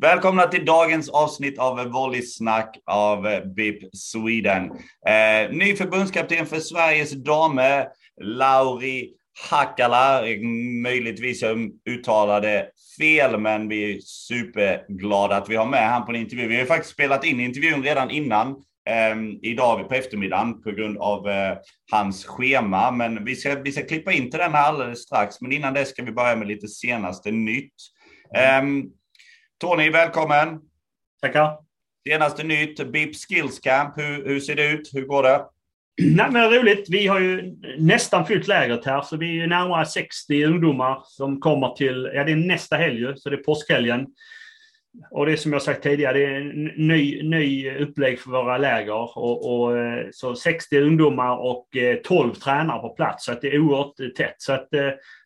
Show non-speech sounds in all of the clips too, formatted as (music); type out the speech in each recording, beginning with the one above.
Välkomna till dagens avsnitt av Volleysnack av eh, BIP Sweden. Eh, ny förbundskapten för Sveriges damer, Lauri Hakala. Möjligtvis jag uttalade fel, men vi är superglada att vi har med han på en intervju. Vi har faktiskt spelat in intervjun redan innan eh, idag på eftermiddagen på grund av eh, hans schema. Men vi ska, vi ska klippa in till den här alldeles strax. Men innan det ska vi börja med lite senaste nytt. Mm. Tony, välkommen! Tackar! Senaste nytt, BIP Skills Camp. Hur, hur ser det ut? Hur går det? Nej, men roligt. Vi har ju nästan fyllt lägret här, så vi är närmare 60 ungdomar som kommer till, ja det är nästa helg så det är påskhelgen. Och det är som jag sagt tidigare, det är en ny, ny upplägg för våra läger. Och, och, så 60 ungdomar och 12 tränare på plats, så att det är oerhört tätt. Så att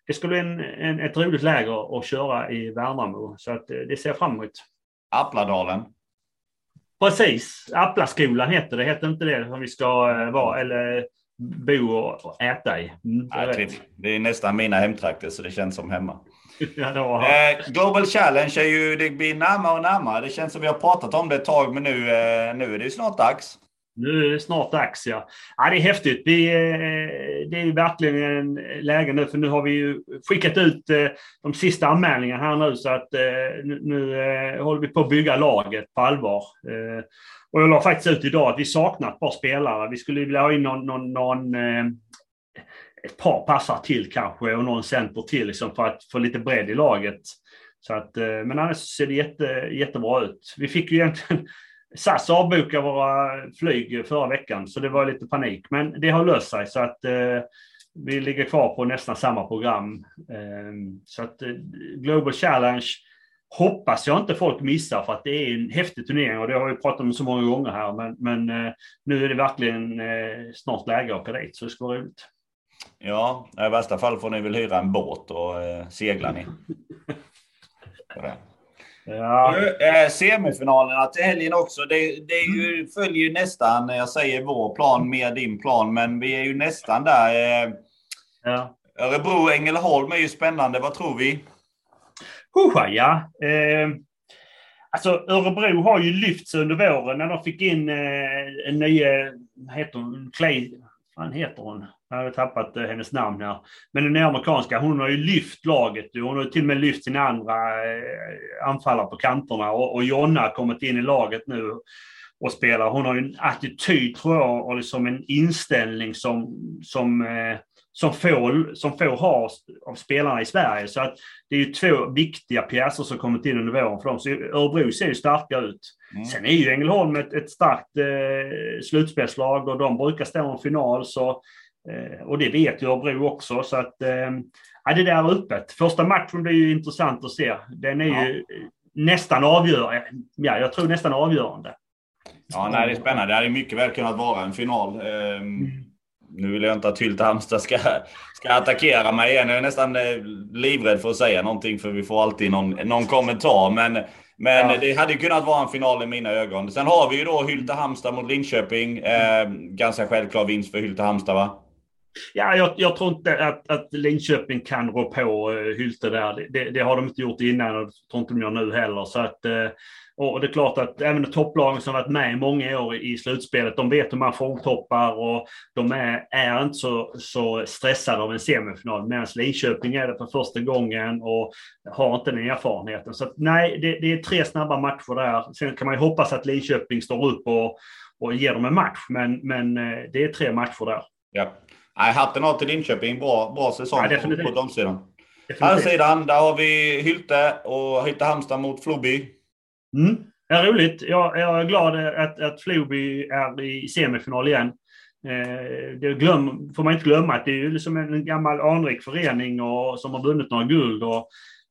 det skulle bli en, en, ett roligt läger att köra i Värnamo. Så att det ser jag fram emot. Appladalen? Precis. Applaskolan heter det. Heter inte det som vi ska vara eller bo och äta i? Mm, det, det är nästan mina hemtrakter så det känns som hemma. (laughs) ja, eh, Global Challenge är ju, det blir närmare och närmare. Det känns som vi har pratat om det ett tag men nu, eh, nu är det ju snart dags. Nu är det snart dags, ja. ja det är häftigt. Vi, det är verkligen en läge nu, för nu har vi ju skickat ut de sista anmälningarna här nu, så att nu, nu håller vi på att bygga laget på allvar. Och jag la faktiskt ut idag att vi saknar ett par spelare. Vi skulle vilja ha in någon, någon, någon ett par passar till kanske och någon center till liksom, för att få lite bredd i laget. Så att, eh, men annars ser det jätte, jättebra ut. Vi fick ju egentligen (laughs) SAS avbokade våra flyg förra veckan, så det var lite panik. Men det har löst sig, så att eh, vi ligger kvar på nästan samma program. Eh, så att eh, Global Challenge hoppas jag inte folk missar, för att det är en häftig turnering och det har vi pratat om så många gånger här. Men, men eh, nu är det verkligen eh, snart läge att åka dit, så det ska vara roligt. Ja, i värsta fall får ni väl hyra en båt och eh, segla ni. Ja. Eh, semifinalerna till helgen också. Det, det ju, följer ju nästan, jag säger vår plan med din plan, men vi är ju nästan där. Eh, ja. Örebro, Ängelholm är ju spännande. Vad tror vi? Husha, ja. Eh, alltså Örebro har ju lyft sig under våren när de fick in eh, en ny, heter hon, Clay, vad heter hon? Jag har tappat eh, hennes namn här. Men den amerikanska. Hon har ju lyft laget. Hon har till och med lyft sina andra eh, anfallare på kanterna. Och, och Jonna har kommit in i laget nu och spelar. Hon har ju en attityd tror jag och liksom en inställning som, som, eh, som, får, som får ha av spelarna i Sverige. Så att det är ju två viktiga pjäser som kommit in under våren för dem. Så Örebro ser ju starka ut. Mm. Sen är ju Ängelholm ett, ett starkt eh, slutspelslag och de brukar stå i en final. Så och det vet ju Örebro också. Så att, eh, ja, det där är öppet. Första matchen blir ju intressant att se. Den är ja. ju nästan avgörande. Ja, jag tror nästan avgörande. Ja, nej, det är spännande. Det hade mycket väl kunnat vara en final. Mm. Nu vill jag inte att Hylte Halmstad ska, ska attackera mig igen. Jag är nästan eh, livrädd för att säga någonting för vi får alltid någon, någon kommentar. Men, men ja. det hade kunnat vara en final i mina ögon. Sen har vi ju då Hylte Halmstad mot Linköping. Eh, ganska självklar vinst för Hylte Halmstad va? Ja, jag, jag, tror inte att, att Linköping kan rå på uh, Hylte där. Det, det, har de inte gjort innan och det tror inte de gör nu heller. Så att, uh, och det är klart att även topplagen som varit med i många år i slutspelet, de vet hur man formtoppar och de är, är inte så, så stressade av en semifinal. Medan Linköping är det för första gången och har inte den erfarenheten. Så att, nej, det, det, är tre snabba matcher där. Sen kan man ju hoppas att Linköping står upp och, och ger dem en match, men, men uh, det är tre matcher där. Ja. Nej, hatten av till Linköping. Bra, bra säsong ja, på, på de sidan. Här sidan, där har vi Hylte och Hylte Halmstad mot Floby. Mm. Ja, roligt. Jag, jag är glad att, att Floby är i semifinal igen. Eh, det glöm, får man inte glömma att det är liksom en gammal anrik förening och, som har vunnit några guld och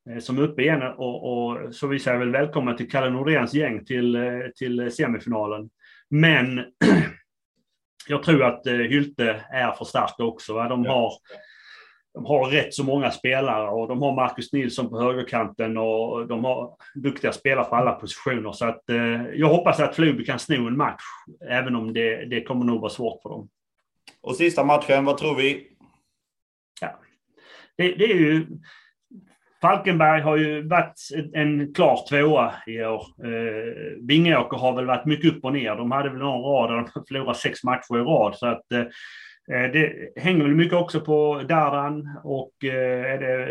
eh, som är uppe igen. Och, och så vi säger väl välkomna till Kalle Nordéns gäng till, eh, till semifinalen. Men (clears throat) jag tror att eh, Hylte är för starka också. Va? De, har, de har rätt så många spelare och de har Marcus Nilsson på högerkanten och de har duktiga spelare på alla positioner. Så att, eh, jag hoppas att Floby kan sno en match, även om det, det kommer nog vara svårt för dem. Och sista matchen, vad tror vi? Ja. Det, det är ju... Falkenberg har ju varit en klar tvåa i år. Eh, Vingåker har väl varit mycket upp och ner. De hade väl någon rad där de förlorade sex matcher i rad. Så att, eh, eh, det hänger väl mycket också på Dardan och eh, är det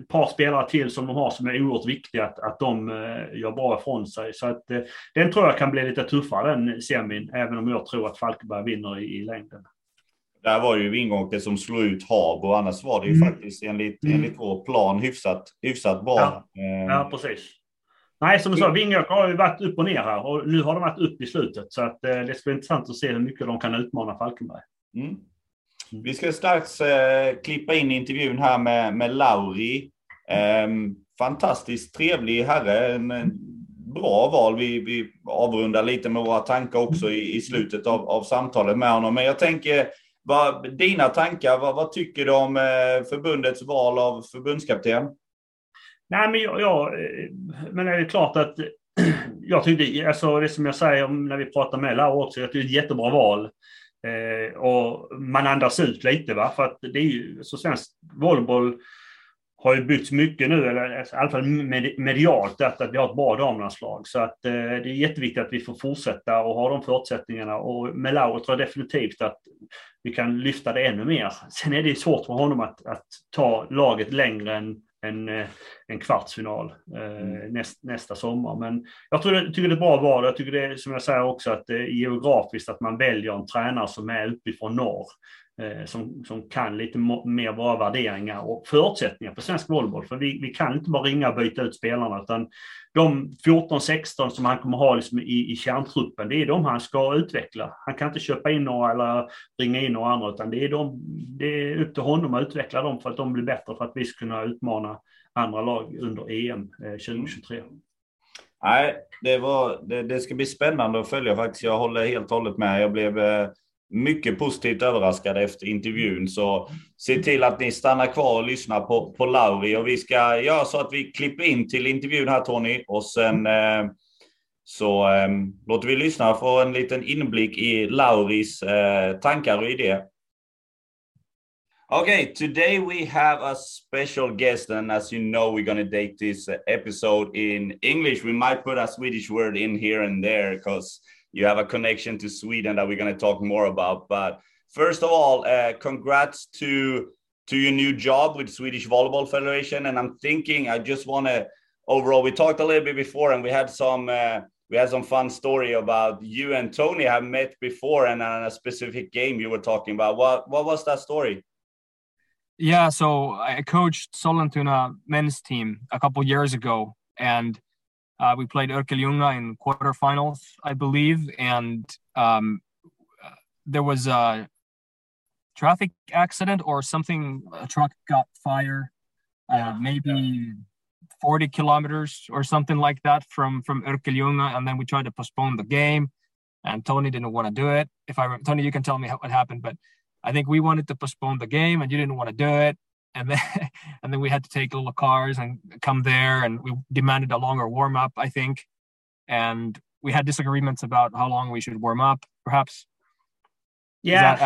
ett par spelare till som de har som är oerhört viktiga att, att de eh, gör bra ifrån sig. Så att eh, den tror jag kan bli lite tuffare den semin, även om jag tror att Falkenberg vinner i, i längden. Där var ju Vingåker som slog ut Hab och annars var det ju mm. faktiskt enligt, mm. enligt vår plan hyfsat, hyfsat bra. Ja, ja precis. Nej, som du sa, Vingåker har ju varit upp och ner här och nu har de varit upp i slutet. Så att, det ska bli intressant att se hur mycket de kan utmana Falkenberg. Mm. Vi ska strax eh, klippa in intervjun här med, med Lauri. Eh, fantastiskt trevlig herre. En, en bra val. Vi, vi avrundar lite med våra tankar också i, i slutet av, av samtalet med honom. Men jag tänker, vad, dina tankar, vad, vad tycker du om eh, förbundets val av förbundskapten? Nej, men jag, jag eh, men det är klart att (clears throat) jag tyckte, alltså det som jag säger när vi pratar med Laura också, jag det är ett jättebra val. Eh, och man andas ut lite, va? för att det är ju så svensk volleyboll har ju byggts mycket nu, eller i alla fall medialt, att, att vi har ett bra damlandslag. Så att eh, det är jätteviktigt att vi får fortsätta och ha de förutsättningarna. Och med Laura tror jag definitivt att vi kan lyfta det ännu mer. Sen är det svårt för honom att, att ta laget längre än en, eh, en kvartsfinal eh, mm. näst, nästa sommar. Men jag tror, jag tycker det är bra val. Jag tycker det är, som jag säger också, att det är geografiskt att man väljer en tränare som är uppifrån norr. Eh, som, som kan lite mer våra värderingar och förutsättningar på svensk volleyboll. För vi, vi kan inte bara ringa och byta ut spelarna, utan de 14-16 som han kommer ha liksom i, i kärntruppen, det är de han ska utveckla. Han kan inte köpa in några eller ringa in några andra, utan det är, de, det är upp till honom att utveckla dem för att de blir bättre för att vi ska kunna utmana andra lag under EM 2023. Eh, mm. Nej, det, var, det, det, ska bli spännande att följa faktiskt. Jag håller helt och hållet med. Jag blev eh, mycket positivt överraskade efter intervjun. Så se till att ni stannar kvar och lyssnar på, på Lauri. Och vi ska göra så att vi klipper in till intervjun här Tony. Och sen eh, så eh, låter vi lyssna få en liten inblick i Lauris eh, tankar och idéer. Okay, today we have a special guest, and as you know, we're gonna to date this episode in English. We might put a Swedish word in here and there because you have a connection to Sweden that we're going to talk more about. But first of all, uh, congrats to to your new job with Swedish Volleyball Federation. And I'm thinking, I just want to overall. We talked a little bit before, and we had some uh, we had some fun story about you and Tony have met before, and on a specific game you were talking about. What what was that story? Yeah, so I coached Sollentuna men's team a couple years ago, and uh, we played Örkelljunga in quarterfinals, I believe, and um, there was a traffic accident or something. A truck got fire, uh, maybe yeah. 40 kilometers or something like that from from Örkelljunga, and then we tried to postpone the game, and Tony didn't want to do it. If I Tony, you can tell me what happened, but I think we wanted to postpone the game, and you didn't want to do it and then (laughs) and then we had to take little cars and come there and we demanded a longer warm up i think and we had disagreements about how long we should warm up perhaps yeah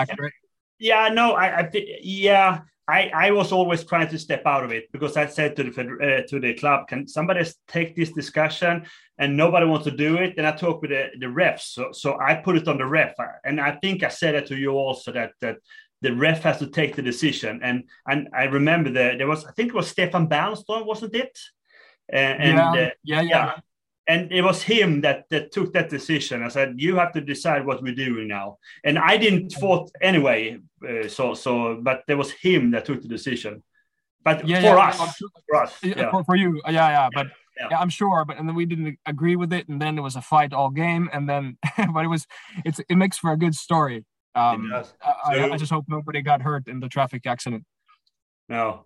yeah no i, I think yeah I, I was always trying to step out of it because I said to the uh, to the club, can somebody take this discussion? And nobody wants to do it. And I talked with the, the refs, so so I put it on the ref, and I think I said it to you also that that the ref has to take the decision. And and I remember that there was, I think it was Stefan Bernström, wasn't it? Uh, and yeah, uh, yeah, yeah, yeah. And it was him that, that took that decision. I said, "You have to decide what we're doing now." And I didn't vote anyway. Uh, so, so, but there was him that took the decision. But yeah, for, yeah, us, for us, yeah. For, for, you, yeah, yeah. But yeah. I'm sure. But and then we didn't agree with it, and then it was a fight all game, and then (laughs) but it was it's it makes for a good story. Um, I, I, just hope nobody got hurt in the traffic accident. No,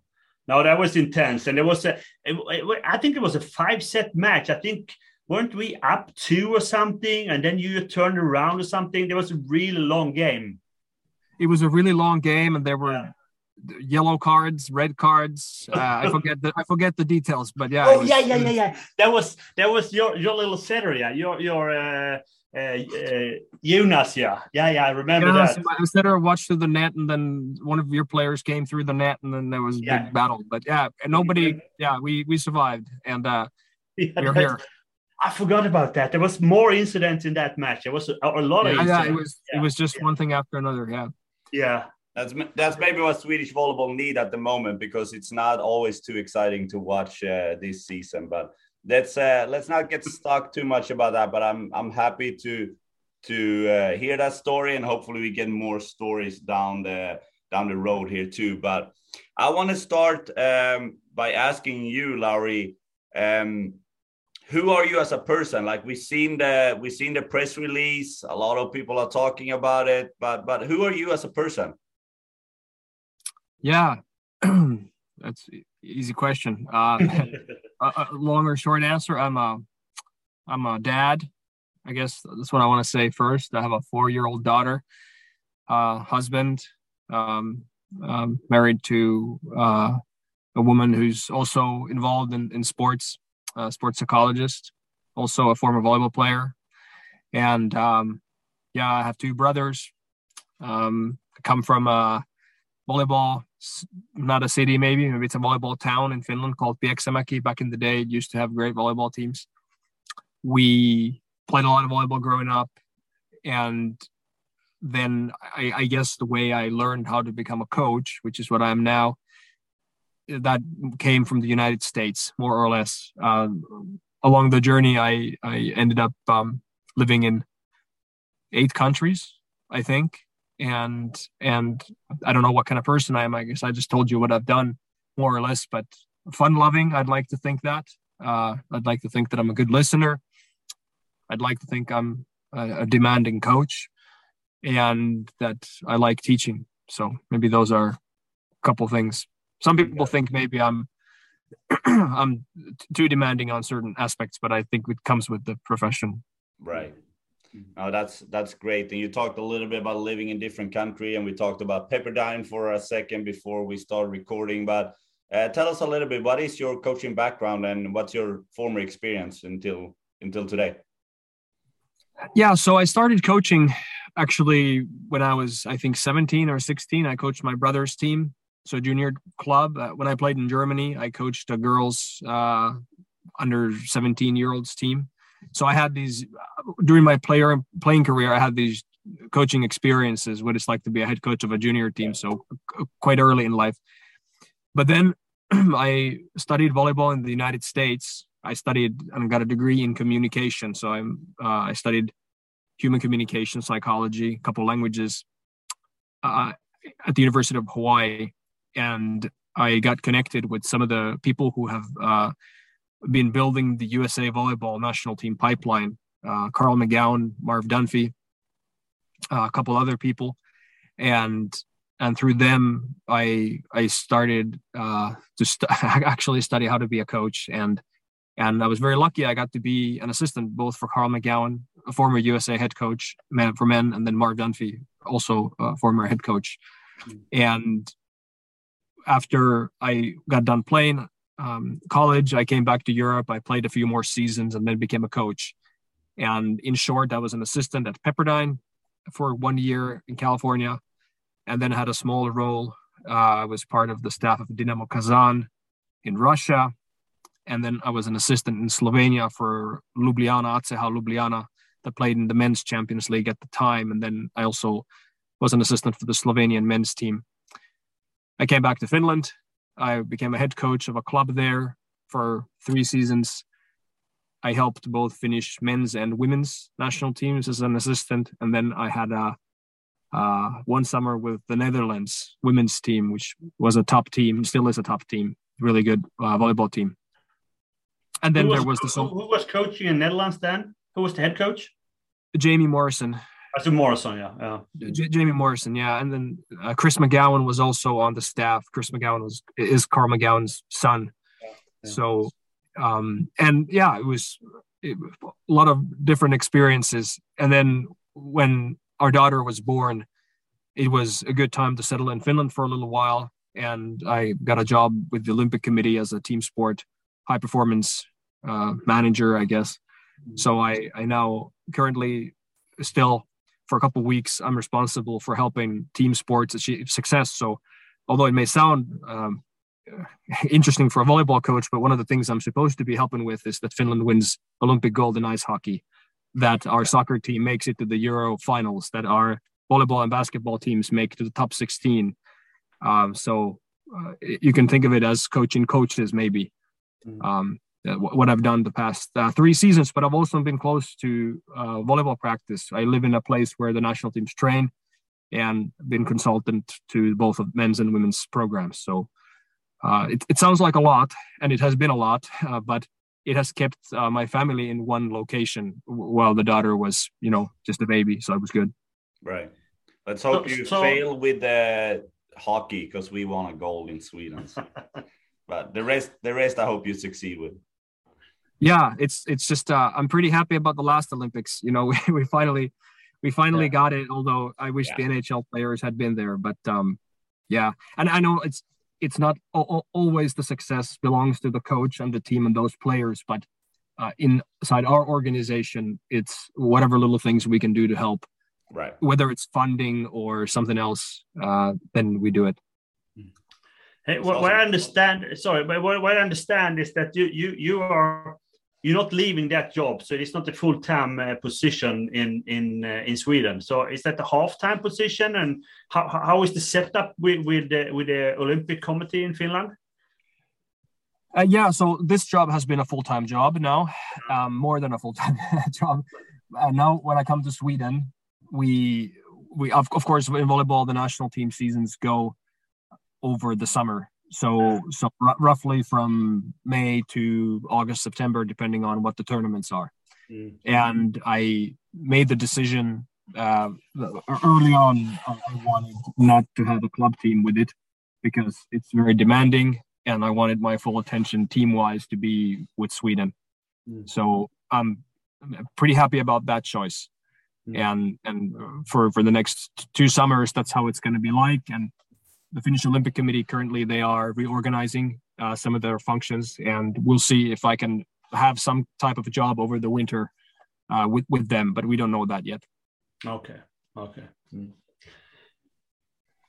no, that was intense, and it was a. It, it, I think it was a five-set match. I think weren't we up two or something, and then you turned around or something. There was a really long game. It was a really long game, and there were. Yeah. Yellow cards, red cards. Uh, I (laughs) forget the I forget the details, but yeah. Oh was, yeah, yeah, yeah, yeah. That was that was your your little setter, yeah. Your your uh, uh, uh, Jonas, yeah, yeah, yeah. I remember Yeah, that. so I was there, watched through the net, and then one of your players came through the net, and then there was a Yeah. big battle. But yeah, and nobody, yeah, we we survived, and uh, (laughs) Yeah, we're here. I forgot about that. There was more incidents in that match. There was a, a lot of Yeah, yeah, it was Yeah, it was just yeah. one thing after another. Yeah. yeah. That's that's maybe what Swedish volleyball need at the moment because it's not always too exciting to watch uh, this season. But let's uh, let's not get stuck too much about that. But I'm I'm happy to to uh, hear that story and hopefully we get more stories down the down the road here too. But I want to start um, by asking you, Lauri. Um, who are you as a person like we've seen the we've seen the press release a lot of people are talking about it but but who are you as a person Yeah, (clears throat) that's easy question. Uh, (laughs) a, a long or short answer. I'm a, I'm a dad. I guess that's what I want to say first. I have a four-year-old daughter, uh, husband, um, um, married to uh, a woman who's also involved in, in sports, uh, sports psychologist, also a former volleyball player, and um, yeah, I have two brothers. Um, come from a volleyball not a city maybe. Maybe it's a volleyball town in finland called Pieksämäki. back in the day it used to have great volleyball teams. We played a lot of volleyball growing up and then I, I guess the way i learned how to become a coach which is what i am now that came from the united states more or less. Uh, along the journey i i ended up um, living in eight countries i think and and I don't know what kind of person I am. I guess I just told you what I've done, more or less. But fun loving, I'd like to think that. Uh, I'd like to think that I'm a good listener. I'd like to think I'm a, a demanding coach, and that I like teaching. So maybe those are a couple things. Some people think maybe I'm (clears throat) I'm too demanding on certain aspects, but I think it comes with the profession. right oh that's that's great and you talked a little bit about living in different country and we talked about pepperdine for a second before we start recording but uh, tell us a little bit what is your coaching background and what's your former experience until until today Yeah, so I started coaching actually when I was, I think, 17 or 16. I coached my brother's team, so junior club. Uh, when I played in Germany, I coached a girls uh, under 17 year olds team. So I had these during my player playing career. I had these coaching experiences, what it's like to be a head coach of a junior team. So uh, quite early in life. But then (clears throat) I studied volleyball in the United States. I studied and got a degree in communication. So I'm uh, I studied human communication, psychology, a couple languages uh, at the University of Hawaii, and I got connected with some of the people who have uh, been building the USA volleyball national team pipeline. Uh, Carl McGown, Marv Dunphy, uh, a couple other people, and and through them, I I started uh, to st- (laughs) actually study how to be a coach, and and I was very lucky. I got to be an assistant both for Carl McGown, a former USA head coach man for men, and then Marv Dunphy, also a former head coach. And after I got done playing um, college, I came back to Europe. I played a few more seasons and then became a coach. And in short, I was an assistant at Pepperdine for one year in California, and then had a small role. Uh, I was part of the staff of Dynamo Kazan in Russia, and then I was an assistant in Slovenia for Ljubljana, ACH Ljubljana, that played in the men's Champions League at the time. And then I also was an assistant for the Slovenian men's team. I came back to Finland. I became a head coach of a club there for three seasons. I helped both Finnish men's and women's national teams as an assistant, and then I had a uh, one summer with the Netherlands women's team, which was a top team, still is a top team, really good uh, volleyball team. And then who there was the who, who was coaching in Netherlands then? Who was the head coach? Jamie Morrison. That's Morrison, yeah. yeah. J- Jamie Morrison, yeah, and then uh, Chris McGown was also on the staff. Chris McGown was is Carl McGown's son, yeah. so um, and yeah, it was it, a lot of different experiences. And then when our daughter was born, it was a good time to settle in Finland for a little while, and I got a job with the Olympic Committee as a team sport high performance uh, manager, I guess. So I I now currently still for a couple weeks I'm responsible for helping team sports achieve success. So although it may sound um, (laughs) interesting for a volleyball coach, but one of the things I'm supposed to be helping with is that Finland wins Olympic gold in ice hockey, that our soccer team makes it to the Euro finals, that our volleyball and basketball teams make to the top 16. Um, so uh, you can think of it as coaching coaches, maybe. Mm-hmm. Um, what I've done the past uh, three seasons, but I've also been close to uh, volleyball practice. I live in a place where the national teams train and been consultant to both of men's and women's programs. So uh, it, it, sounds like a lot, and it has been a lot, (laughs) uh, but it has kept uh, my family in one location while the daughter was, you know, just a baby. So it was good. Right. Let's hope so, you so... fail with the hockey because we won a gold in Sweden. (laughs) but the rest, the rest, I hope you succeed with. Yeah, it's it's just uh, I'm pretty happy about the last Olympics. You know, (laughs) we, we finally we finally yeah. got it. Although I wish yeah. the NHL players had been there, but um, yeah, and I know it's it's not always the success belongs to the coach and the team and those players, but uh, inside our organization, it's whatever little things we can do to help. Right. Whether it's funding or something else, uh, then we do it. Hey, what, what I understand, sorry, but what, what I understand is that you you you are you're not leaving that job, so it's not a full time uh, position in in uh, in Sweden. So is that a half time position, and how how is the setup with with the, with the Olympic Committee in Finland? Uh, yeah, so this job has been a full time job now, um, more than a full time (laughs) job. Uh, now, when I come to Sweden, we we of, of course in volleyball the national team seasons go over the summer so so r- roughly from May to August, September, depending on what the tournaments are. Mm. And I made the decision uh, early on. I wanted not to have a club team with it because it's very demanding, and I wanted my full attention team-wise to be with Sweden. Mm. So I'm pretty happy about that choice. Mm. And and for for the next two summers, that's how it's going to be like. And the Finnish Olympic Committee currently they are reorganizing uh, some of their functions, and we'll see if I can have some type of a job over the winter uh, with with them, but we don't know that yet. Okay. Okay. Mm.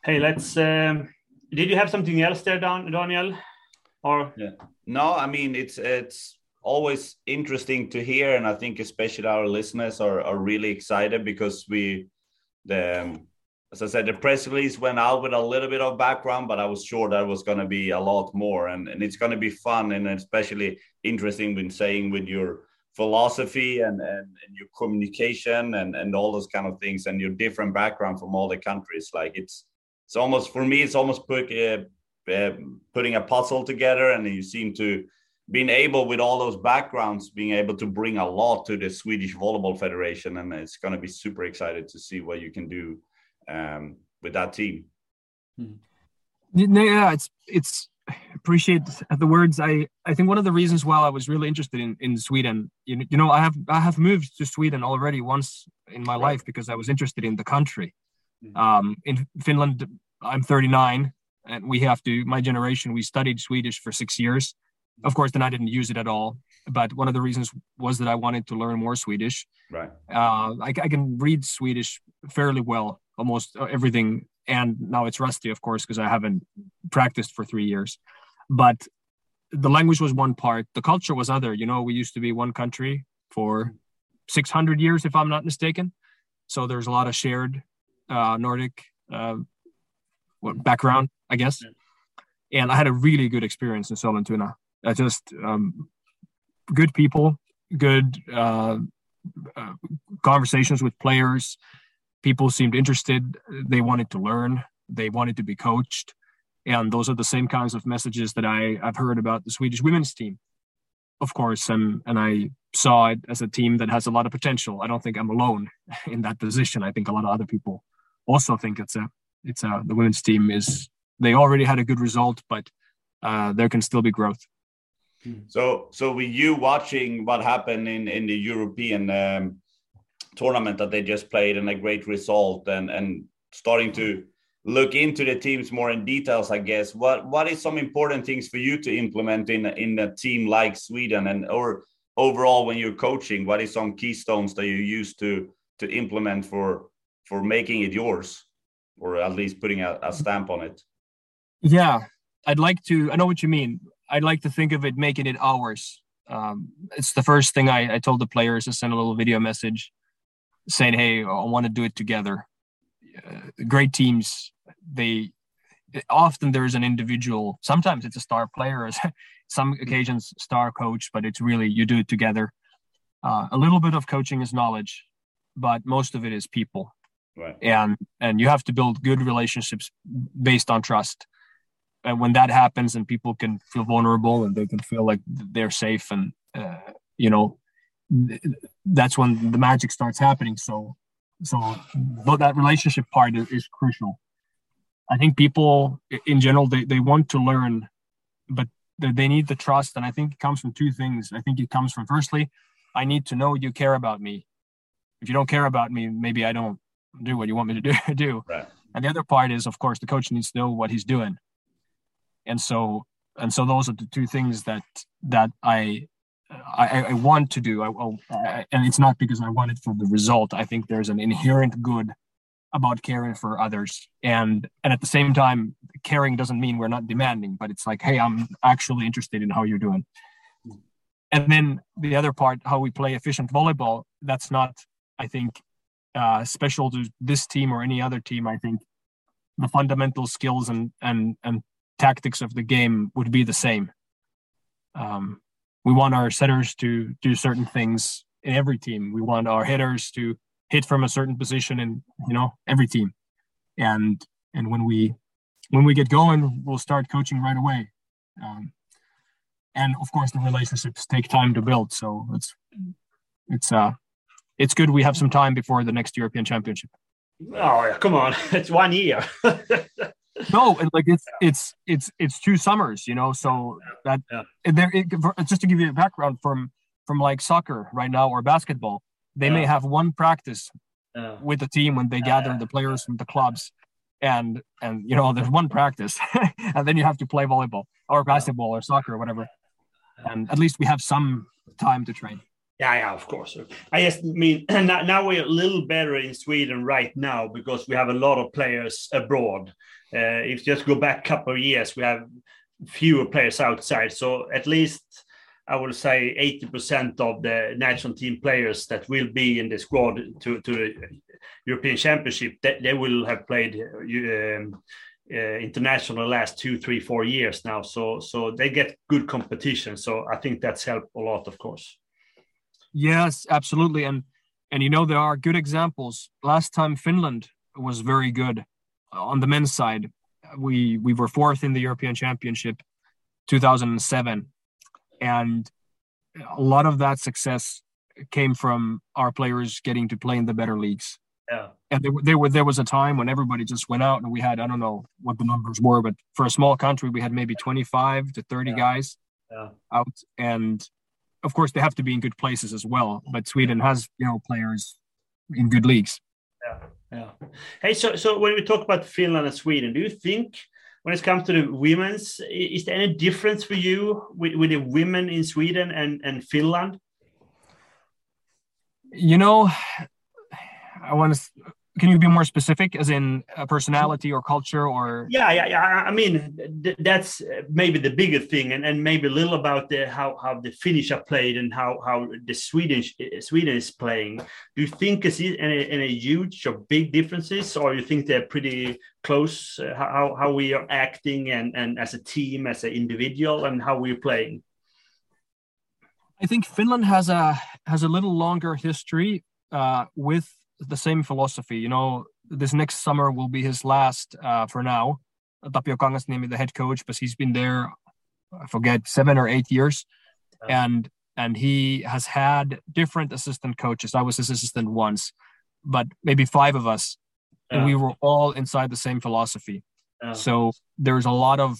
Hey, let's. Um, did you have something else there, Don, Daniel? Or yeah. no, I mean it's it's always interesting to hear, and I think especially our listeners are are really excited because we the um, as I said, the press release went out with a little bit of background, but I was sure that was going to be a lot more, and, and it's going to be fun and especially interesting when saying with your philosophy and, and, and, your communication and, and all those kind of things and your different background from all the countries. Like it's it's almost for me, it's almost put, uh, uh, putting a puzzle together, and you seem to being able with all those backgrounds being able to bring a lot to the Swedish Volleyball Federation, and it's going to be super excited to see what you can do um, with that team. Hmm. Yeah, it's it's appreciate the words. I I think one of the reasons why I was really interested in in Sweden, you, you know, I have I have moved to Sweden already once in my life because I was interested in the country. Hmm. Um, in Finland, I'm 39, and we have to. My generation, we studied Swedish for six years. Of course, then I didn't use it at all. But one of the reasons was that I wanted to learn more Swedish. Right. Uh, I, I can read Swedish fairly well almost everything. And now it's rusty, of course, because I haven't practiced for three years. But the language was one part, the culture was other. You know, we used to be one country for 600 years, if I'm not mistaken. So there's a lot of shared uh, Nordic uh, background, I guess. And I had a really good experience in Sollentuna. I just um, good people, good uh, uh, conversations with players, people seemed interested. They wanted to learn. They wanted to be coached. And those are the same kinds of messages that I, I've heard about the Swedish women's team, of course. And, and I saw it as a team that has a lot of potential. I don't think I'm alone (laughs) in that position. I think a lot of other people also think it's a, it's a, the women's team is, they already had a good result, but uh, there can still be growth. So, so were you watching what happened in, in the European um, tournament that they just played and a great result and and starting to look into the teams more in details i guess what what is some important things for you to implement in in a team like sweden and or overall when you're coaching what is some keystones that you use to to implement for for making it yours, or at least putting a, a stamp on it? Yeah, I'd like to. I know what you mean. I'd like to think of it making it ours. Um, it's the first thing I, I told the players to send a little video message saying, "Hey, I want to do it together." Uh, great teams, they often there's an individual. Sometimes it's a star player, (laughs) some occasions star coach, but it's really you do it together. Uh, a little bit of coaching is knowledge, but most of it is people. Right. And and you have to build good relationships based on trust. And when that happens, and people can feel vulnerable and they can feel like they're safe, and uh, you know, that's when the magic starts happening. So, so that relationship part is, is crucial. I think people in general they, they want to learn, but they need the trust, and I think it comes from two things. I think it comes from firstly, I need to know you care about me. If you don't care about me, maybe I don't do what you want me to do. (laughs) do. Right. And the other part is, of course, the coach needs to know what he's doing. And so, and so those are the two things that that I I, I want to do. I, I, and it's not because I want it for the result. I think there's an inherent good about caring for others, and and at the same time, caring doesn't mean we're not demanding, but it's like, hey, I'm actually interested in how you're doing. And then the other part, how we play efficient volleyball, that's not, I think, uh, special to this team or any other team. I think the fundamental skills and and and tactics of the game would be the same. Um, we want our setters to do certain things in every team. We want our hitters to hit from a certain position in you know every team, and and when we when we get going, we'll start coaching right away. Um, and of course, the relationships take time to build. So it's it's uh it's good we have some time before the next European Championship. Oh, yeah, come on! (laughs) It's one year. (laughs) no, and like it's it's it's it's two summers, you know. So that yeah. there, it, just to give you a background from from like soccer right now or basketball, they yeah. may have one practice yeah. with the team when they gather the players from the clubs, and and you know there's one practice, (laughs) and then you have to play volleyball or basketball or soccer or whatever, and at least we have some time to train. Yeah, yeah, of course. I just mean (clears throat) now we're a little better in Sweden right now because we have a lot of players abroad. Uh, if you just go back a couple of years, we have fewer players outside. So at least I will say 80% of the national team players that will be in the squad to, to the European Championship, they, they will have played um, uh, international last two, three, four years now. So so they get good competition. So I think that's helped a lot, of course. Yes, absolutely. And and you know there are good examples. Last time Finland was very good on the men's side. We we were fourth in the European Championship 2007 and a lot of that success came from our players getting to play in the better leagues. Yeah. And there, there were there was a time when everybody just went out and we had I don't know what the numbers were, but for a small country we had maybe 25 to 30 yeah. guys yeah. out and of course they have to be in good places as well but sweden has you know players in good leagues. Yeah yeah. Hey so so when we talk about finland and sweden do you think when it comes to the women's is there any difference for you with, with the women in sweden and and finland? You know i want to can you be more specific as in a personality or culture or? Yeah yeah, yeah. i mean th- that's maybe the bigger thing and, and maybe a little about the how how the finnish are played and how how the swedish sweden is playing. Do you think is any, any huge or big differences or you think they're pretty close? Uh, how how we are acting and and as a team as an individual and how we're playing? I think finland has a has a little longer history uh, with the same philosophy. You know, this next summer will be his last uh, for now. Tapio Kangasniemi, the head coach, but he's been there, I forget, seven or eight years, and and he has had different assistant coaches. I was his assistant once, but maybe five of us, yeah. and we were all inside the same philosophy. Yeah. So there's a lot of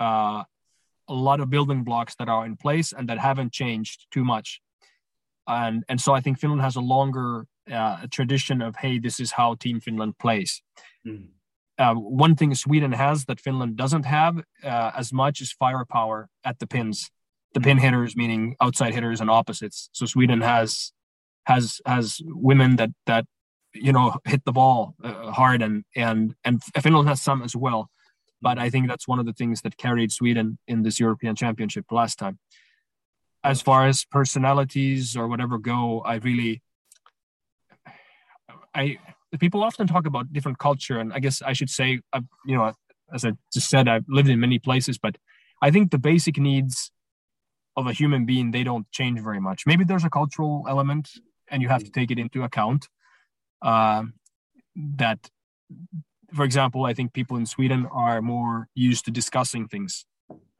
uh, a lot of building blocks that are in place and that haven't changed too much. And and so I think Finland has a longer uh, a tradition of hey this is how team finland plays mm. uh, one thing sweden has that finland doesn't have uh, as much is firepower at the pins the pin hmm. hitters meaning outside hitters and opposites so sweden has has has women that that you know, hit the ball uh, hard, and and and Finland has some as well. But I think that's one of the things that carried Sweden in this European Championship last time. As far as personalities or whatever go, I really, I people often talk about different culture, and I guess I should say, uh, you know, as I just said, I've lived in many places, but I think the basic needs of a human being they don't change very much. Maybe there's a cultural element, and you have to take it into account. Uh, that, for example, I think people in Sweden are more used to discussing things.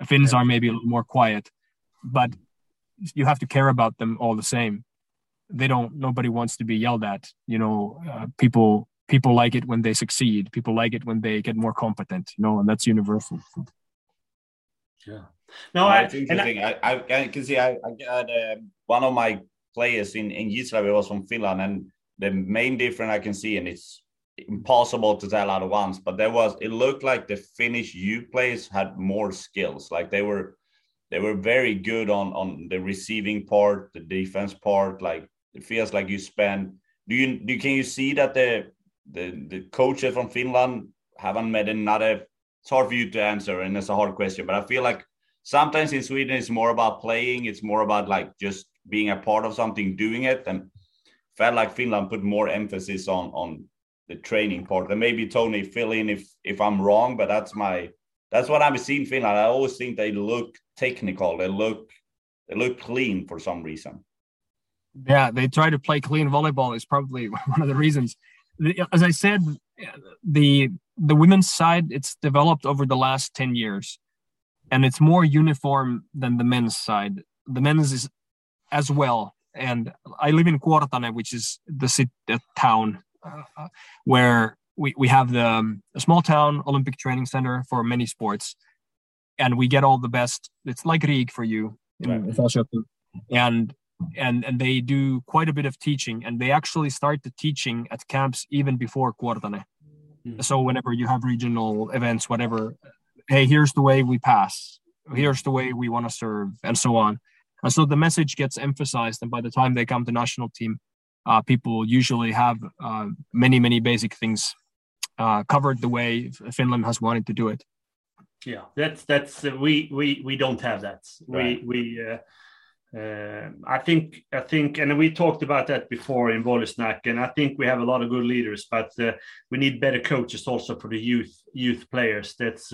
Finns are maybe a little more quiet, but you have to care about them all the same. They don't. Nobody wants to be yelled at. You know, uh, people people like it when they succeed. People like it when they get more competent. You know, and that's universal. Yeah. No, I, it's interesting. I, I, I, can see I, I got uh, one of my players in in Gislaved was from Finland, and the main difference I can see, and it's impossible to tell at once, but there was it looked like the Finnish youth players had more skills. Like they were they were very good on on the receiving part, the defense part. Like it feels like you spend. Do you do can you see that the the the coaches from Finland haven't made another? It's hard for you to answer, and it's a hard question. But I feel like sometimes in Sweden it's more about playing. It's more about like just being a part of something, doing it, and felt like Finland put more emphasis on on the training part. And maybe Tony fill in if if I'm wrong, but that's my that's what I've seen Finland. I always think they look technical. They look they look clean for some reason. Yeah, they try to play clean volleyball is probably (laughs) one of the reasons. As I said, the the women's side it's developed over the last 10 years and it's more uniform than the men's side. The men's is as well. And I live in Kuortane, which is the city, the town uh, where we, we have the um, a small town Olympic training center for many sports, and we get all the best. It's like Riik for you in right. and and and they do quite a bit of teaching, and they actually start the teaching at camps even before Kuortane. Mm. So whenever you have regional events, whatever, hey, here's the way we pass, here's the way we want to serve, and so on. And so the message gets emphasized, and by the time they come to national team, uh, people usually have uh, many, many basic things uh, covered the way Finland has wanted to do it. Yeah, that's that's uh, we we we don't have that. Right. We we. Uh, uh, I think I think, and we talked about that before in Volleysnack, and I think we have a lot of good leaders, but we need better coaches also for the youth youth players. That's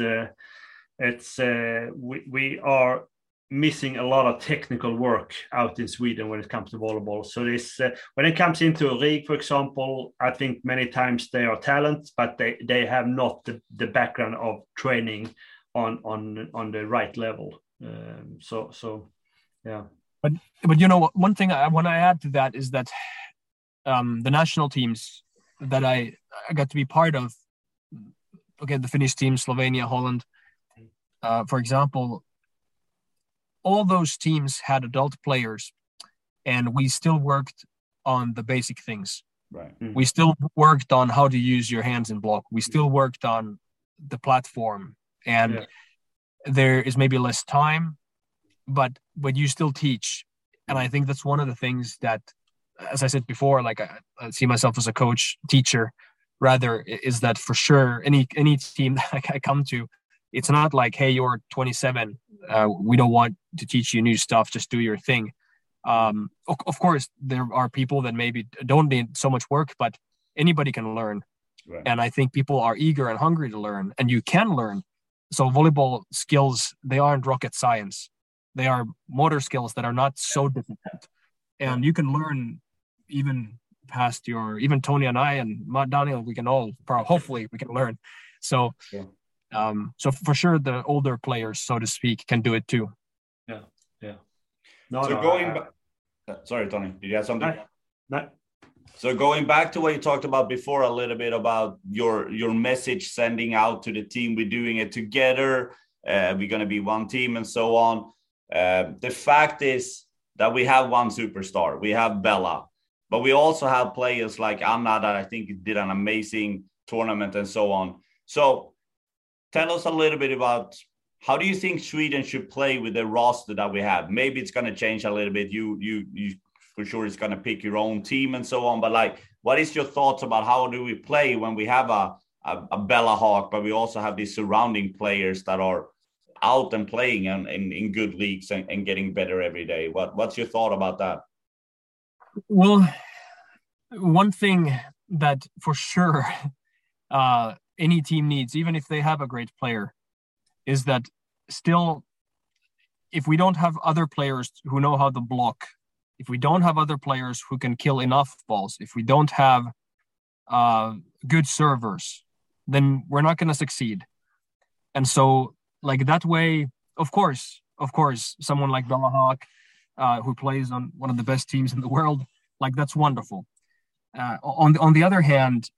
it's we we are missing a lot of technical work out in Sweden when it comes to volleyball. So this, uh, when it comes into a league, for example, I think many times they are talent, but they, they have not the, the background of training on on on the right level. Um, so so yeah. But but you know one thing I want to add to that is that um, the national teams that I I got to be part of. Okay, the Finnish team, Slovenia, Holland. Uh, for example, all those teams had adult players and we still worked on the basic things right mm-hmm. we still worked on how to use your hands in block we still worked on the platform and yeah. there is maybe less time but but you still teach and i think that's one of the things that as i said before like i, I see myself as a coach teacher rather is that for sure any any team (laughs) that i come to it's not like hey you're 27 uh, we don't want to teach you new stuff just do your thing. Um, of, of, course there are people that maybe don't need so much work but anybody can learn. Right. and i think people are eager and hungry to learn and you can learn. So volleyball skills they aren't rocket science they are motor skills that are not so difficult and you can learn even past your even tony and i and Matt daniel we can all hopefully we can learn so yeah. Um, so for sure, the older players, so to speak, can do it too. Yeah, yeah. No, so no, going back, uh, sorry, Tony, did you have something? No. So going back to what you talked about before, a little bit about your your message sending out to the team. We're doing it together. Uh, we're going to be one team and so on. Uh, the fact is that we have one superstar. We have Bella, but we also have players like Anna that I think did an amazing tournament and so on. So tell us a little bit about how do you think Sweden should play with the roster that we have? Maybe it's going to change a little bit. You you you for sure is going to pick your own team and so on. But like, what is your thoughts about how do we play when we have a a, a Bella Haak, but we also have these surrounding players that are out and playing and in, in good leagues and, and getting better every day. What what's your thought about that? Well, one thing that for sure (laughs) uh, any team needs, even if they have a great player, is that still, if we don't have other players who know how to block, if we don't have other players who can kill enough balls, if we don't have uh, good servers, then we're not going to succeed. And so, like that way, of course, of course, someone like Bella Haak, uh, who plays on one of the best teams in the world, like that's wonderful. Uh, on on the other hand,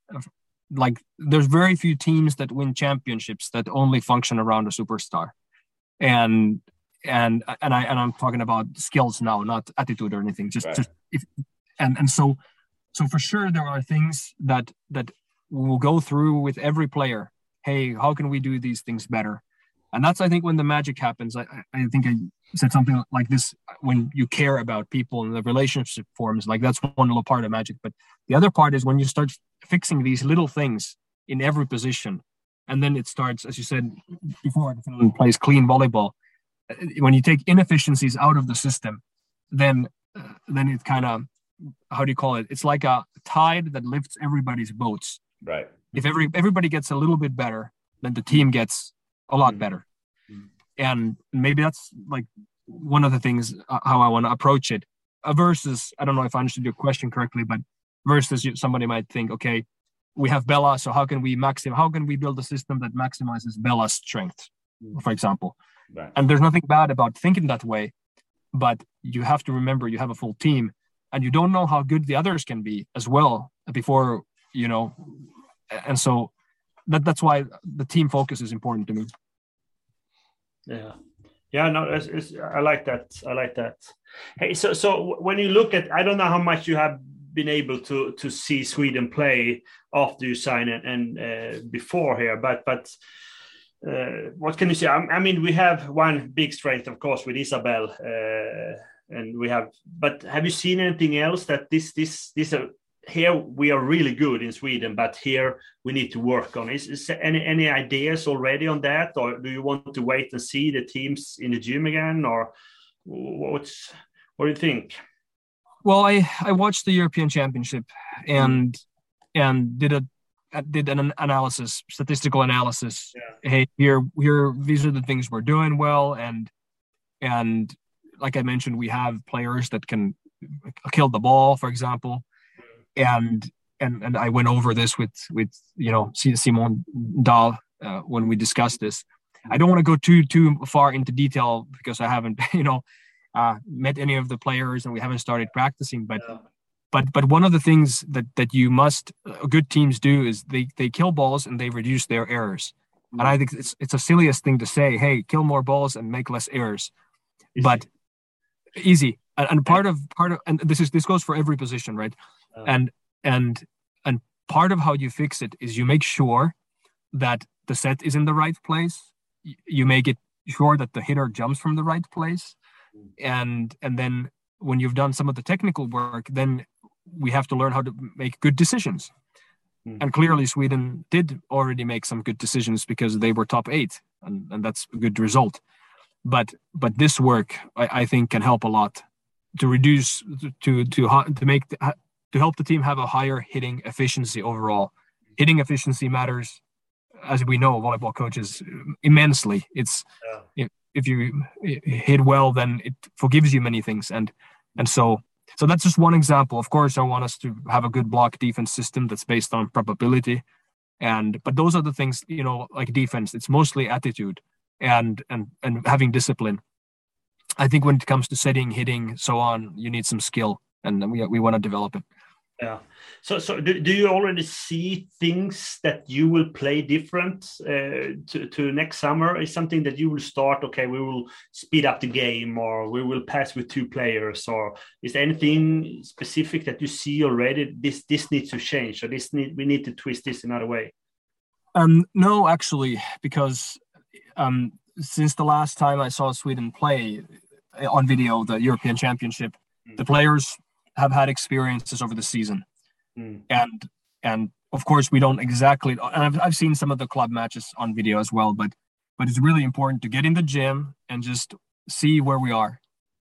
like there's very few teams that win championships that only function around a superstar, and and and I and I'm talking about skills now, not attitude or anything. Just right. just if and and so so for sure there are things that that we'll go through with every player. Hey, how can we do these things better? And that's I think when the magic happens. I I think I said something like this when you care about people and the relationship forms. Like that's one little part of magic. But the other part is when you start fixing these little things in every position, and then it starts, as you said before, Finland plays clean volleyball. When you take inefficiencies out of the system, then uh, then it kind of how do you call it? It's like a tide that lifts everybody's boats. Right. If every everybody gets a little bit better, then the team gets a lot mm-hmm. better. Mm-hmm. And maybe that's like one of the things uh, how I want to approach it. Uh, versus, I don't know if I understood your question correctly, but versus somebody might think, okay, we have Bella, so how can we maximize? How can we build a system that maximizes Bella's strength, mm-hmm. for example? Right. And there's nothing bad about thinking that way, but you have to remember you have a full team, and you don't know how good the others can be as well before you know and so that that's why the team focus is important to me yeah yeah no it's, it's, i like that i like that hey so so when you look at i don't know how much you have been able to to see sweden play after you sign it and uh, before here but but uh, what can you say? I, I, mean, we have one big strength, of course, with Isabelle, uh, and we have. But have you seen anything else that this this this uh, here we are really good in Sweden, but here we need to work on. Is, is any any ideas already on that, or do you want to wait and see the teams in the gym again, or what's what do you think? Well, I I watched the European Championship and mm-hmm. and did a did an analysis, statistical analysis. Yeah. Hey, here here these are the things we're doing well, and and like I mentioned, we have players that can kill the ball, for example and and and I went over this with with you know Simon Dahl uh, when we discussed this. I don't want to go too too far into detail because I haven't (laughs) you know uh, met any of the players and we haven't started practicing. But yeah. but but one of the things that that you must uh, good teams do is they they kill balls and they reduce their errors. Mm-hmm. And I think it's it's a silliest thing to say. Hey, kill more balls and make less errors. Easy. But easy and, and part of part of and this is this goes for every position, right? Oh. and and and part of how you fix it is you make sure that the set is in the right place you make it sure that the hitter jumps from the right place mm. and and then when you've done some of the technical work then we have to learn how to make good decisions mm. and clearly sweden did already make some good decisions because they were top eight and, and that's a good result but but this work I, I think can help a lot to reduce to to to make to help the team have a higher hitting efficiency overall. Hitting efficiency matters, as we know, volleyball coaches uh, immensely. It's yeah. if, if you hit well, then it forgives you many things, and and so so that's just one example. Of course, I want us to have a good block defense system that's based on probability, and but those are the things you know, like defense. It's mostly attitude and and and having discipline I think when it comes to setting, hitting, so on, you need some skill, and we we want to develop it. Yeah. So, so do, do you already see things that you will play different uh, to, to next summer? Is something that you will start? Okay, we will speed up the game, or we will pass with two players, or is there anything specific that you see already? This this needs to change, or this need we need to twist this another way. Um, no, actually, because um, since the last time I saw Sweden play on video, the European Championship, mm. the players have had experiences over the season, Mm. and and of course we don't exactly. And I've I've seen some of the club matches on video as well, but but it's really important to get in the gym and just see where we are,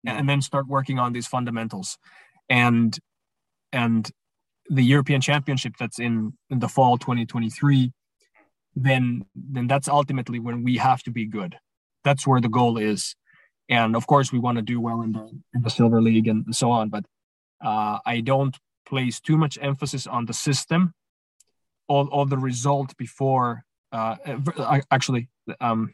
Yeah. and then start working on these fundamentals, and and the European Championship that's in in the fall 2023, then then that's ultimately when we have to be good. That's where the goal is, and of course we want to do well in the in the Silver League and so on. But uh, I don't place too much emphasis on the system or, or the result before. Uh, actually, um,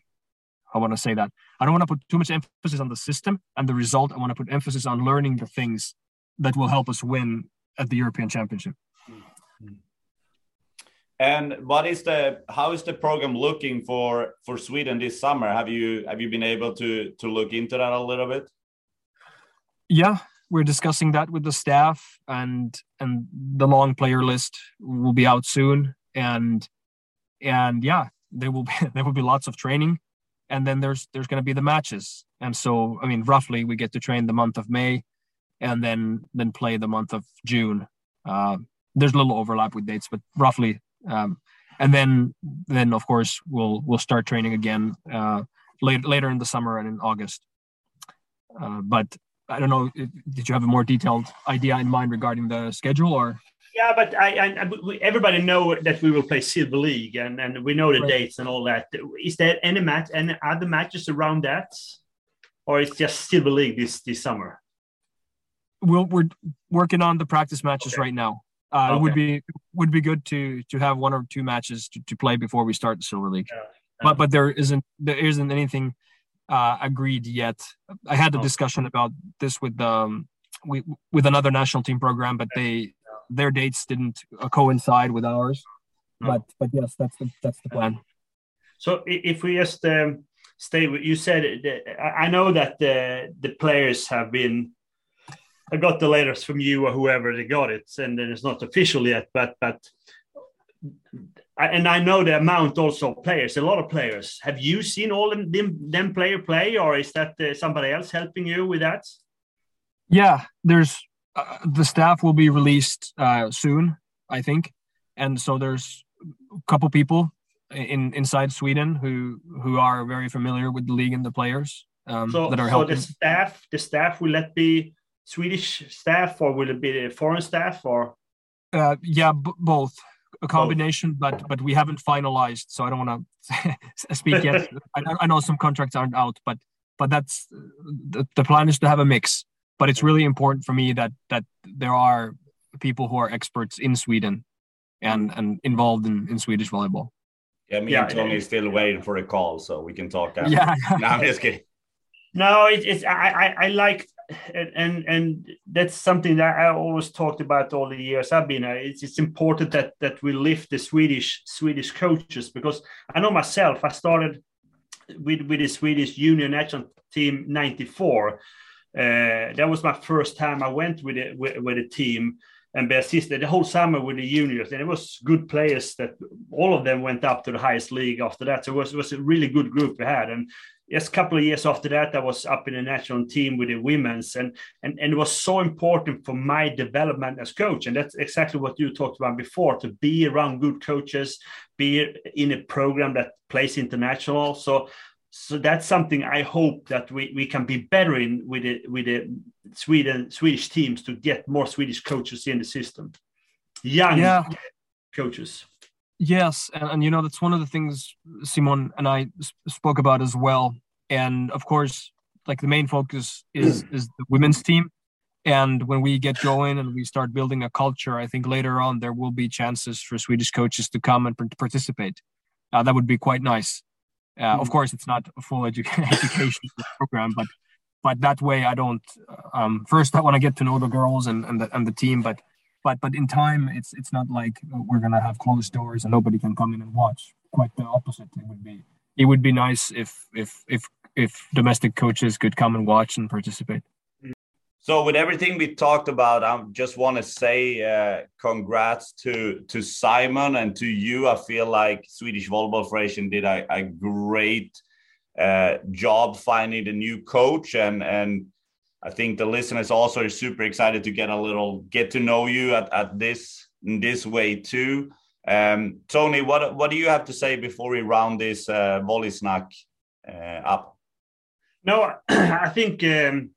I want to say that I don't want to put too much emphasis on the system and the result. I want to put emphasis on learning the things that will help us win at the European Championship. And what is the how is the program looking for for Sweden this summer? Have you have you been able to to look into that a little bit? Yeah, we're discussing that with the staff, and and the long player list will be out soon, and and yeah, there will be (laughs) there will be lots of training, and then there's there's going to be the matches, and so I mean roughly we get to train the month of May, and then then play the month of June. Uh, there's a little overlap with dates, but roughly um, and then then of course we'll we'll start training again uh, later later in the summer and in August. Uh, but I don't know. Did you have a more detailed idea in mind regarding the schedule, or? Yeah, but I, I, we, everybody know that we will play Silver League, and, and we know the Right. dates and all that. Is there any match, any other matches around that, or it's just Silver League this this summer? We'll, we're working on the practice matches Okay. right now. Uh, It would be would be good to to have one or two matches to, to play before we start the Silver League. Yeah. But but there isn't there isn't anything uh, agreed yet. I had a Oh. discussion about this with um we, with another national team program, but they their dates didn't uh, coincide with ours. No. But but yes, that's the that's the plan. So if we just um, stay with you said I know that the the players have been. I got the letters from you or whoever they got it, and then it's not official yet. But but, I, and I know the amount also players, a lot of players. Have you seen all them them, them player play, or is that uh, somebody else helping you with that? Yeah, there's uh, the staff will be released uh, soon, I think, and so there's a couple people in inside Sweden who who are very familiar with the league and the players um, So, that are helping. so the staff, the staff will let be Swedish staff, or will it be the foreign staff, or Uh, yeah, b- both a combination, but but we haven't finalized, so I don't want to (laughs) speak yet. (laughs) I, I know some contracts aren't out, but but that's the, the plan is to have a mix. But it's really important for me that that there are people who are experts in Sweden and and involved in, in Swedish volleyball. Yeah, me Yeah, and Tony is still waiting for a call, so we can talk. After. Yeah, (laughs) no, I'm just kidding. No, it, it's I, I I like and and that's something that I always talked about all the years I've been. It's it's important that that we lift the Swedish Swedish coaches because I know myself. I started with with the Swedish junior national team '94. Uh, that was my first time I went with it with, with a team and be assisted the whole summer with the juniors, and it was good players that all of them went up to the highest league after that. So it was, it was a really good group we had, and just a couple of years after that, I was up in the national team with the women's, and and and it was so important for my development as coach, and that's exactly what you talked about before: to be around good coaches, be in a program that plays international. So. So that's something I hope that we, we can be better in with the with the Sweden Swedish teams to get more Swedish coaches in the system, young Yeah. coaches. Yes, and, and you know that's one of the things Simon and I spoke about as well. And of course, like the main focus is is the women's team. And when we get going and we start building a culture, I think later on there will be chances for Swedish coaches to come and par- participate. Uh, that would be quite nice. Uh, Of Mm. course, it's not a full edu- (laughs) education program, but but that way I don't. Um, first, I want to get to know the girls and and the, and the team, but but but in time it's it's not like we're gonna have closed doors and nobody can come in and watch quite the opposite it would be it would be nice if if if if domestic coaches could come and watch and participate So, with everything we talked about, I just want to say uh, congrats to to Simon and to you. I feel like Swedish Volleyball Federation did a, a great uh, job finding the new coach, and and I think the listeners also are super excited to get a little get to know you at, at this in this way too. Um, Tony, what what do you have to say before we round this uh, volley snack uh, up? No, (clears throat) I think um,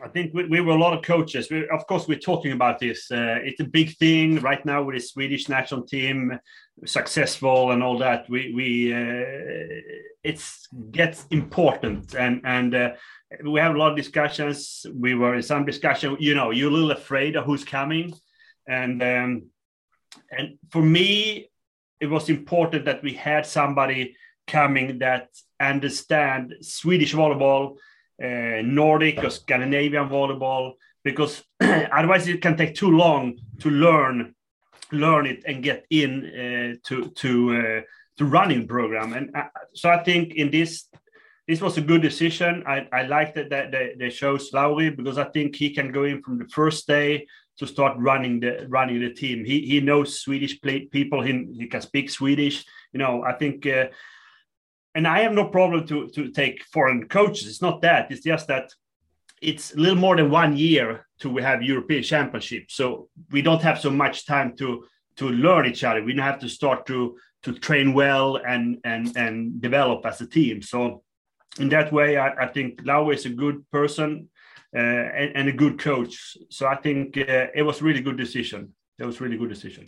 I think we, we, were a lot of coaches. We, of course, we're talking about this. Uh, it's a big thing right now with the Swedish national team, successful and all that. We we uh, it's gets important and and uh, we have a lot of discussions. We were in some discussion. You know, you're a little afraid of who's coming, and um, and for me, it was important that we had somebody coming that understand Swedish volleyball, uh, Nordic or Scandinavian volleyball, because (clears throat) otherwise it can take too long to learn learn it and get in uh, to to uh, to running program. And uh, so I think in this this was a good decision. I, I liked that they, they chose Lauri because I think he can go in from the first day to start running the running the team. He he knows Swedish play, people. He, he can speak Swedish. You know, I think, and I have no problem to to take foreign coaches. It's not that. It's just that it's a little more than one year to we have European Championship. So we don't have so much time to to learn each other. We don't have to start to to train well and and and develop as a team. So in that way, I, I think Lau is a good person uh, and, and, a good coach. So I think uh, it was really good decision. It was really good decision.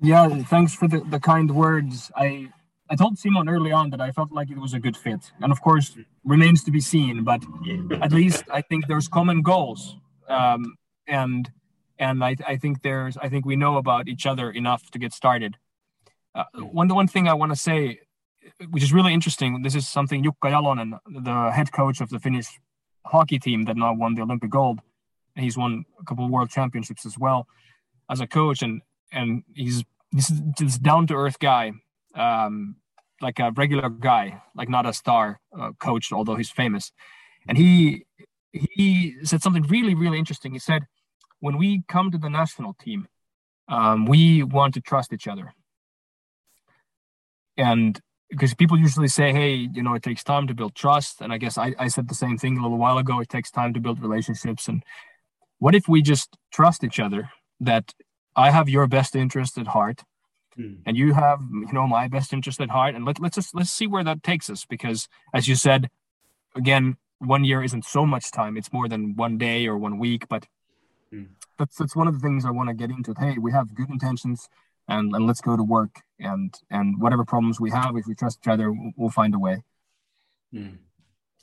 Yeah, thanks for the, the kind words. I I told Simon early on that I felt like it was a good fit, and of course remains to be seen. But at least I think there's common goals, um, and and I, I think there's I think we know about each other enough to get started. Uh, one the one thing I want to say which is really interesting. This is something Jukka Jalonen, the head coach of the Finnish hockey team that now won the Olympic gold. He's won a couple of world championships as well as a coach, and and he's this this down to earth guy, um, like a regular guy, like not a star uh, coach, although he's famous. And he he said something really really interesting. He said, when we come to the national team, um, we want to trust each other. And because people usually say, hey, you know, it takes time to build trust. And I guess I, I said the same thing a little while ago. It takes time to build relationships. And what if we just trust each other that I have your best interest at heart mm. and you have, you know, my best interest at heart. And let, let's just, let's see where that takes us. Because as you said, again, one year isn't so much time. It's more than one day or one week, but mm. that's, that's one of the things I want to get into. Hey, we have good intentions and, and let's go to work and and whatever problems we have if we trust each other we'll find a way mm.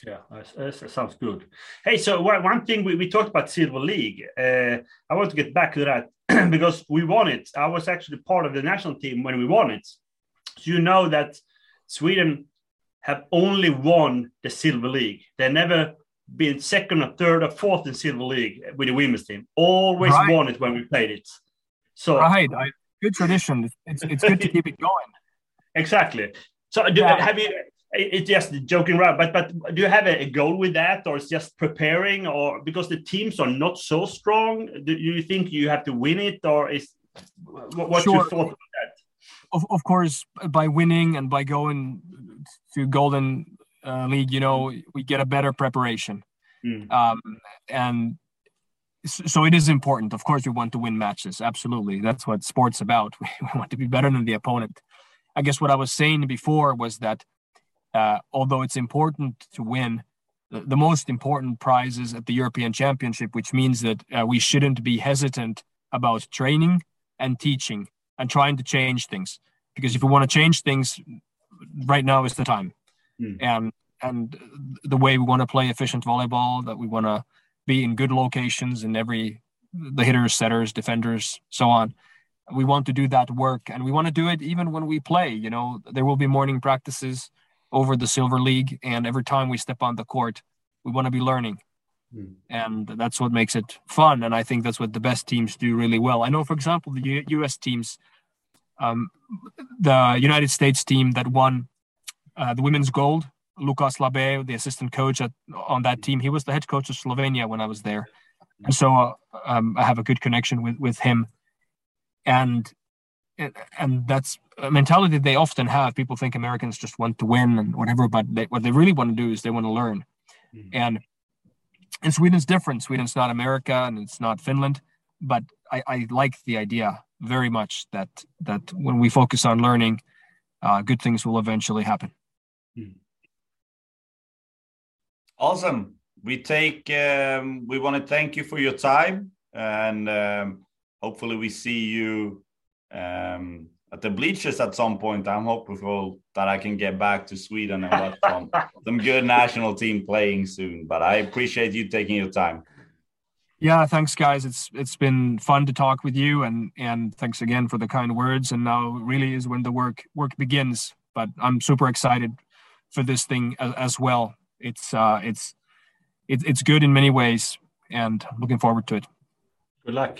Yeah that sounds good hey so one thing we, we talked about silver league uh, i want to get back to that (clears throat) because we won it i was actually part of the national team when we won it so you know that sweden have only won the silver league they never been second or third or fourth in silver league with the women's team always right. won it when we played it so right I, good tradition. It's it's good to (laughs) keep it going. Exactly. So do, yeah. have you? It's just joking around, but but do you have a, goal with that, or it's just preparing, or because the teams are not so strong? Do you think you have to win it, or is what's sure. your thought on that? Of, of course, by winning and by going to Golden uh, League, you know, we get a better preparation. Mm. Um, and so it is important. Of course, we want to win matches. Absolutely, that's what sports about. (laughs) We, want to be better than the opponent. I guess what I was saying before was that uh, although it's important to win, the, the, most important prizes at the European Championship, which means that uh, we shouldn't be hesitant about training and teaching and trying to change things. Because if we want to change things, right now is the time. Mm. And and the way we want to play efficient volleyball, that we want to be in good locations in every the hitters, setters, defenders, so on. We want to do that work, and we want to do it even when we play. You know, there will be morning practices over the Silver League, and every time we step on the court, we want to be learning, mm. and that's what makes it fun. And I think that's what the best teams do really well. I know, for example, the U- U.S. teams, um, the United States team that won uh, the women's gold Luka Slabe, the assistant coach at, on that team, he was the head coach of Slovenia when I was there, and so uh, um, I have a good connection with with him, and and that's a mentality they often have. People think Americans just want to win and whatever, but they, what they really want to do is they want to learn, mm-hmm. and and Sweden's different. Sweden's not America and it's not Finland, but I, I like the idea very much that that when we focus on learning, uh, good things will eventually happen. Hmm. Awesome. We take. Um, we want to thank you for your time, and um, hopefully we see you um, at the bleachers at some point. I'm hopeful that I can get back to Sweden and watch some, (laughs) some good national team playing soon. But I appreciate you taking your time. Yeah, thanks, guys. It's it's been fun to talk with you, and and thanks again for the kind words. And now really is when the work work begins. But I'm super excited for this thing as, as well. It's uh, it's it's it's good in many ways, and looking forward to it. Good luck.